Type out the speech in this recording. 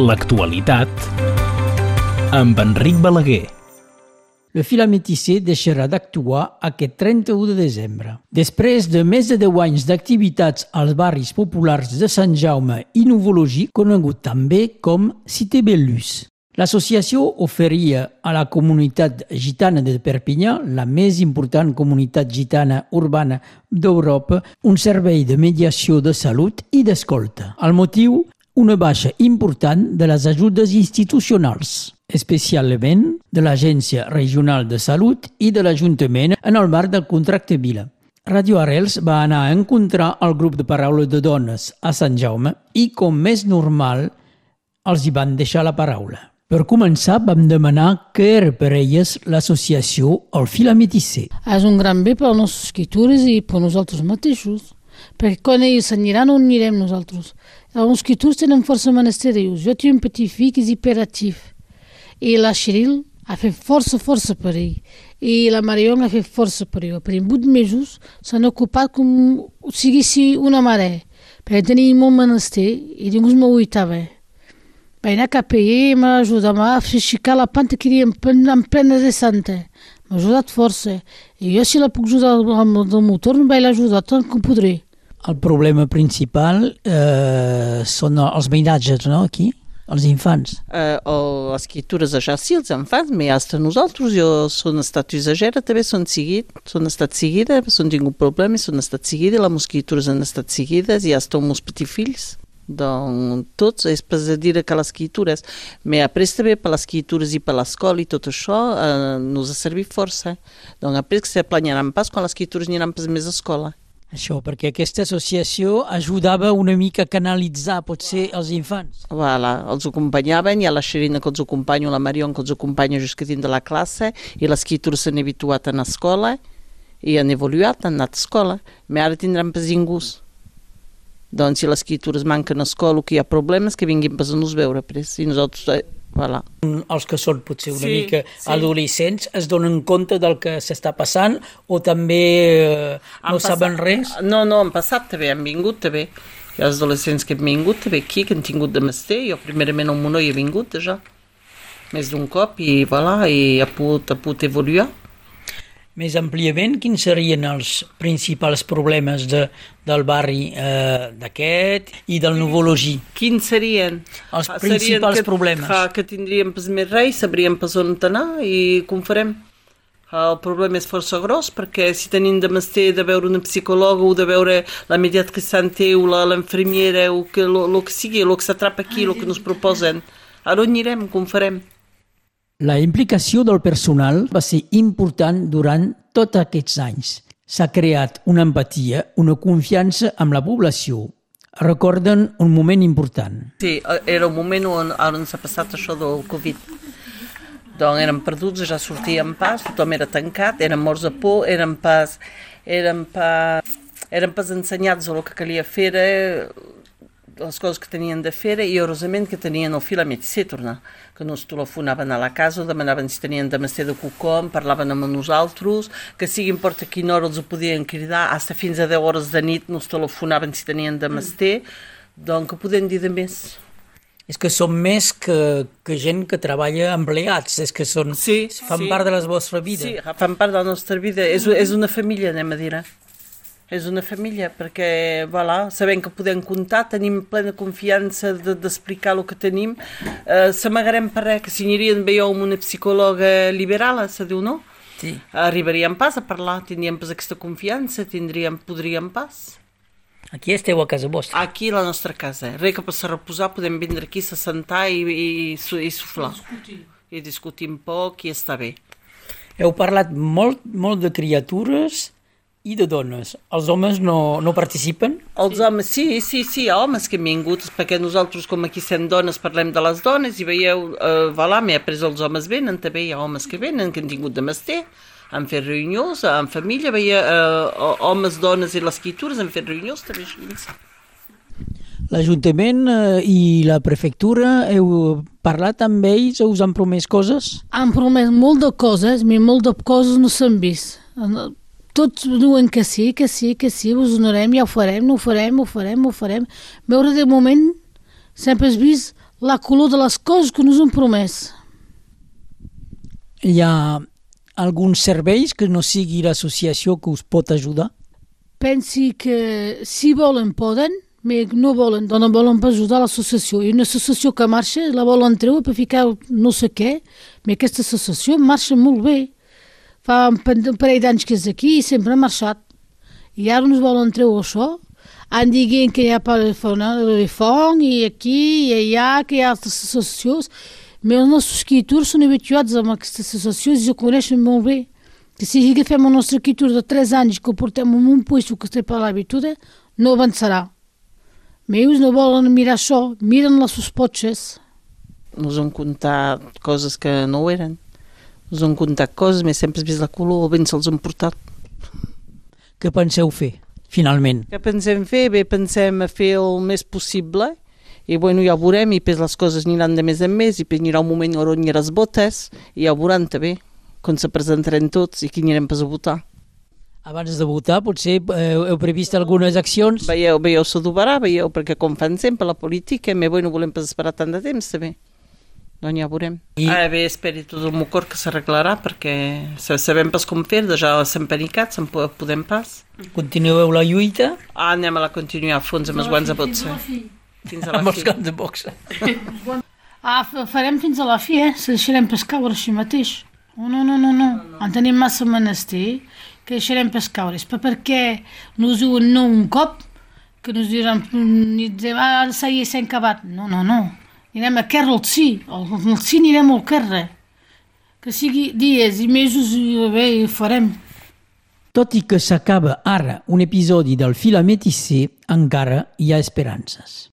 l'actualitat amb Enric Balaguer. Le Filamétissé deixarà d'actuar aquest 31 de desembre. Després de més de 10 anys d'activitats als barris populars de Sant Jaume i Nouveau-Logis, conegut també com Cité Bellus. L'associació oferia a la comunitat gitana de Perpinyà, la més important comunitat gitana urbana d'Europa, un servei de mediació de salut i d'escolta. El motiu? Una baixa important de les ajudes institucionals especialment de l'Agència Regional de Salut i de l'Ajuntament en el marc del contracte Vila. Radio Arrels va anar a encontrar el grup de paraules de dones a Sant Jaume i, com més normal, els hi van deixar la paraula. Per començar, vam demanar què era per elles l'associació El Fila Metissé. És un gran bé per les nostres escritures i per nosaltres mateixos, perquè quan ells s'aniran on anirem nosaltres. Els escritures tenen força menestereus. Jo tinc un petit fill que és hiperactiu i la Cheryl ha fet força, força per ell. I la Marion ha fet força per ell. Per vuit mesos s'han ocupat com si siguessi una mare, perquè tenia molt menester i ningú m'aguitava. Vaig anar cap a ell i m'ha ajudat a fer aixecar la panta que era en, en plena de santa. M'ha ajudat força. I jo, si la puc ajudar amb el motor, no vaig l'ajudar tant com podré. El problema principal eh, són els veïnatges, no?, aquí? els infants? Uh, o les escritures ja sí, els infants, però hasta nosaltres, jo són estat exagera, també són seguit, són estat seguida, són tingut problemes, són estat seguida, les escritures han estat seguides i els petits fills. Doncs tots, és per dir que les escritures, però après també per les escritures i per l'escola i tot això, eh, nos ha servit força. Doncs après que se planyaran pas quan les escritures aniran pas més a escola. Això, perquè aquesta associació ajudava una mica a canalitzar, potser, els infants. Voilà, els acompanyaven, hi ha la Xerina que els acompanya, la Marion que els acompanya just que dins de la classe, i les criatures s'han habituat a anar a escola, i han evoluat, han anat a escola, però ara tindran pas ingus. Doncs si les criatures manquen a escola que hi ha problemes, que vinguin pas a nos veure, pres. I nosaltres eh, Voilà. Els que són potser una sí, mica sí. adolescents es donen compte del que s'està passant o també eh, no passat, saben res? No, no, han passat també, han vingut també. Hi ha adolescents que han vingut també aquí, que han tingut de mester. Jo primerament al Monoi he vingut ja, més d'un cop i, voilà, i ha pogut, ha pogut evoluar. Més àmpliament, quins serien els principals problemes de, del barri eh, d'aquest i del Novologí? Quins serien? Els ah, principals serien que, problemes. Que, que tindríem pas més res, sabríem pas on anar i com farem. El problema és força gros perquè si tenim de mestre de veure una psicòloga o de veure la mediat que o l'infermiera o que, lo, lo que sigui, el que s'atrapa aquí, el que ens proposen, a on anirem, com farem? La implicació del personal va ser important durant tots aquests anys. S'ha creat una empatia, una confiança amb la població. Recorden un moment important. Sí, era un moment on, on s'ha passat això del Covid. Doncs érem perduts, ja sortíem pas, tothom era tancat, érem morts de por, érem pas, érem pas, érem pas ensenyats el que calia fer, les coses que tenien de fer i horosament que tenien el fil a ser tornar, que nos telefonaven a la casa, demanaven si tenien de mestre de cocom, parlaven amb nosaltres, que siguin porta quina hora els ho podien cridar, hasta fins a 10 hores de nit nos telefonaven si tenien de mestre, doncs que podem dir de més. És que són més que, que gent que treballa empleats, és que són, sí, fan sí. part de la vostra vida. Sí, fan part de la nostra vida, és, és una família, anem a dir. Eh? És una família, perquè voilà, sabem que podem comptar, tenim plena confiança d'explicar de, el que tenim, eh, s'amagarem per res, que si aniríem bé amb una psicòloga liberal, se diu no? Sí. Arribaríem pas a parlar, tindríem pas aquesta confiança, tindríem, podríem pas. Aquí esteu a casa vostra? Aquí a la nostra casa. Res que per se reposar podem vindre aquí, se sentar i, i, i, i suflar. Discutir. I discutir un poc i està bé. Heu parlat molt, molt de criatures i de dones. Els homes no, no participen? Els sí. homes, sí, sí, sí, homes que han vingut, perquè nosaltres com aquí sent dones parlem de les dones i veieu, eh, voilà, m'he après els homes venen, també hi ha homes que venen, que han tingut de mester, han fet reunions, en família, veia eh, homes, dones i les escritures han fet reunions també així. L'Ajuntament eh, i la prefectura heu parlat amb ells o us han promès coses? Han promès molt de coses, però molt de coses no s'han vist tots diuen que sí, que sí, que sí, us donarem, ja ho farem, no ho farem, ho farem, ho farem. Veure de moment sempre has vist la color de les coses que nos han promès. Hi ha alguns serveis que no sigui l'associació que us pot ajudar? Pensi que si volen poden, però no volen, doncs no volen per ajudar l'associació. I una associació que marxa, la volen treure per ficar no sé què, però aquesta associació marxa molt bé. Fa un parell d'anys que és aquí i sempre ha marxat. I ara ens volen treure això. Han dient que hi ha per de fong i aquí i allà, que hi ha altres associacions, però els nostres escriptors són habituats amb aquestes associacions i ho coneixen molt bé. Que si agafem el nostre escriptor de 3 anys que ho portem en un puesto que estem per l'habitud, no avançarà. Meus no volen mirar això, miren les seus potxes. Nos han contat coses que no ho Nos han contat coses, més sempre has vist la color, ben se'ls han portat. Què penseu fer, finalment? Què pensem fer? Bé, pensem a fer el més possible i bueno, ja ho veurem i després les coses aniran de més en més i hi haurà un moment on hi ha les botes i ja ho veuran també quan se presentaran tots i qui anirem pas a votar. Abans de votar, potser eh, heu previst algunes accions? Veieu, veieu s'adobarà, veieu, perquè com fan sempre la política, però bueno, volem pas esperar tant de temps també. Doncs ja ho veurem. I... Ara bé, esperi tot el meu cor que s'arreglarà perquè sabem pas com fer, ja s'han panicat, se'n podem pas. Continueu la lluita? Ah, anem a la continuar a fons amb els guants a potser. Fins a la amb els guants de boxa. ah, farem fins a la fi, eh? Se deixarem pescaure així mateix. Oh, no, no, no, no. En tenim massa menester que deixarem pescaure. És perquè nos diuen no un cop, que nos diran, ni ah, s'ha acabat. No, no, no. Anirem a Kerra al sí. Al, sí anirem al Kerra. Que sigui dies i mesos i bé, i farem. Tot i que s'acaba ara un episodi del Fila Metissé, encara hi ha esperances.